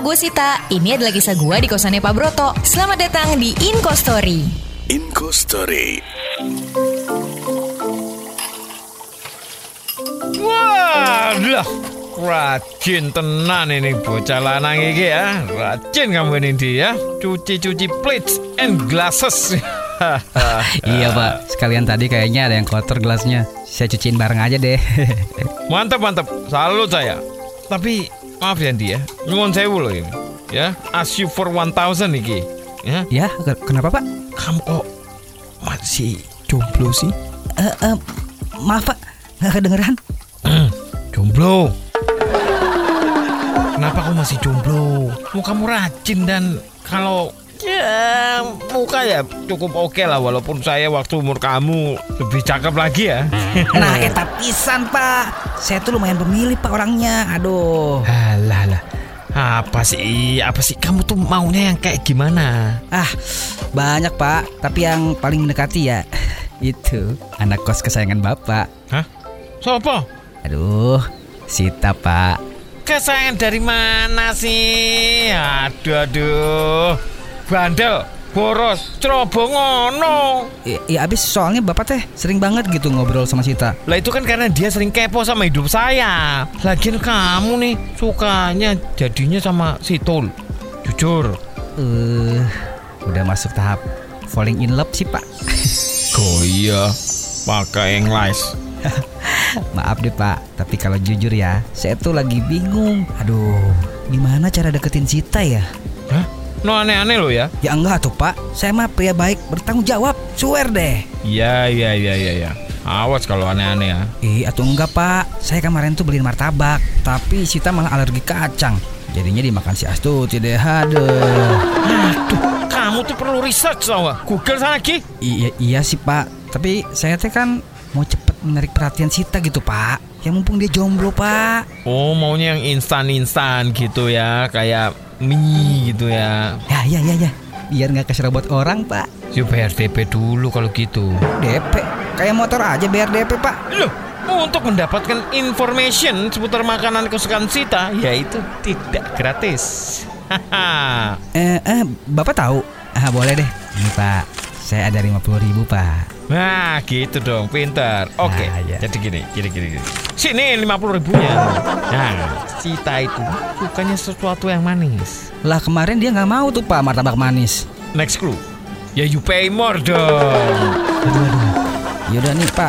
Halo, gue Sita. Ini adalah kisah gue di kosannya Pak Broto. Selamat datang di Inko Story. Inco Story. Walah, rajin tenan ini bocah lanang iki ya. Rajin kamu ini dia, cuci-cuci plates and glasses. Iya pak, sekalian tadi kayaknya ada yang kotor gelasnya. Saya cuciin bareng aja deh. mantap mantap, salut saya. Tapi maaf ya dia, nyuwun sewu loh ini. Ya, ask you for 1000 iki. Ya, ya, ke- kenapa pak? kamu kok masih jomblo sih? Eh, eh, maaf pak, nggak kedengeran. Jomblo. Kenapa kamu masih jomblo? Mukamu rajin dan kalau ya muka ya cukup oke lah walaupun saya waktu umur kamu lebih cakep lagi ya. Nah, eta pisan pak. Saya tuh lumayan pemilih pak orangnya. Aduh. Apa sih? Apa sih kamu tuh maunya yang kayak gimana? Ah, banyak pak. Tapi yang paling mendekati ya itu anak kos kesayangan bapak. Hah? Siapa? Aduh, Sita pak. Kesayangan dari mana sih? Aduh aduh. Bandel, boros, ceroboh ngono. Ya, ya abis soalnya bapak teh sering banget gitu ngobrol sama Sita. Lah itu kan karena dia sering kepo sama hidup saya. Lagian kamu nih sukanya jadinya sama si Tul. Jujur. Eh, udah masuk tahap falling in love sih pak. Oh iya. Pakai yang lies. Maaf deh pak, tapi kalau jujur ya, saya tuh lagi bingung. Aduh, gimana cara deketin Sita ya? No aneh-aneh lo ya. Ya enggak tuh pak, saya mah pria baik bertanggung jawab, swear deh. Iya iya iya iya iya. Awas kalau aneh-aneh ya. Ih, atau enggak pak, saya kemarin tuh beliin martabak, tapi Sita malah alergi kacang. Jadinya dimakan si Astuti deh, aduh. Aduh, kamu tuh perlu research tau? Google sana Ki. Iya, iya sih pak, tapi saya teh kan mau cepet menarik perhatian Sita gitu pak. Ya mumpung dia jomblo pak. Oh, maunya yang instan-instan gitu ya, kayak mie gitu ya. Ya, ya, ya, ya. Biar nggak keserobot orang pak. Yuk bayar DP dulu kalau gitu. DP, kayak motor aja bayar DP pak. Loh, untuk mendapatkan information seputar makanan kesukaan Sita, yaitu tidak gratis. Eh, eh, bapak tahu? Ah, boleh deh. Ini pak, saya ada 50 ribu pak. Nah, gitu dong, pintar. Oke, Nah, ya. jadi gini, gini, gini, gini. Sini 50 ribunya. Nah, Sita itu sukanya sesuatu yang manis. Lah kemarin dia nggak mau tuh pak martabak manis. Next clue. Ya you pay more dong. Aduh, aduh. Yaudah nih pak,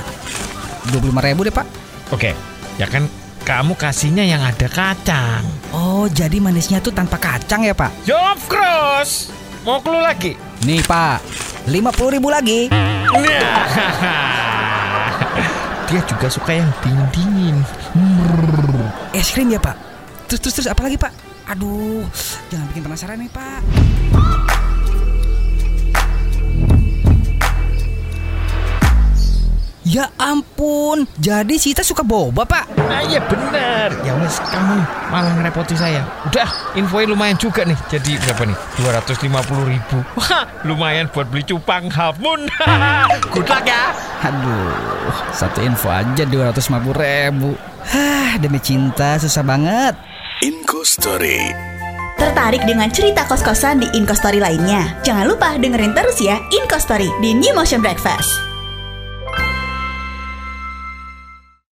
25 ribu deh pak. Oke, ya kan kamu kasihnya yang ada kacang. Oh, jadi manisnya tuh tanpa kacang ya pak? Ya of course. Mau clue lagi? Nih pak, 50 ribu lagi. Nah, Dia juga suka yang dingin-dingin. Es krim ya pak? Terus, terus, terus apa lagi pak? Aduh, jangan bikin penasaran nih pak. Ya ampun, jadi Sita suka boba pak? Nah iya bener Ya wes kamu nih malah ngerepoti saya Udah infonya lumayan juga nih Jadi berapa nih 250 ribu Wah lumayan buat beli cupang half moon Good luck ya Aduh, satu info aja 250 ribu. Hah, demi cinta susah banget. Inco Story. Tertarik dengan cerita kos-kosan di Inko Story lainnya? Jangan lupa dengerin terus ya Inko Story di New Motion Breakfast.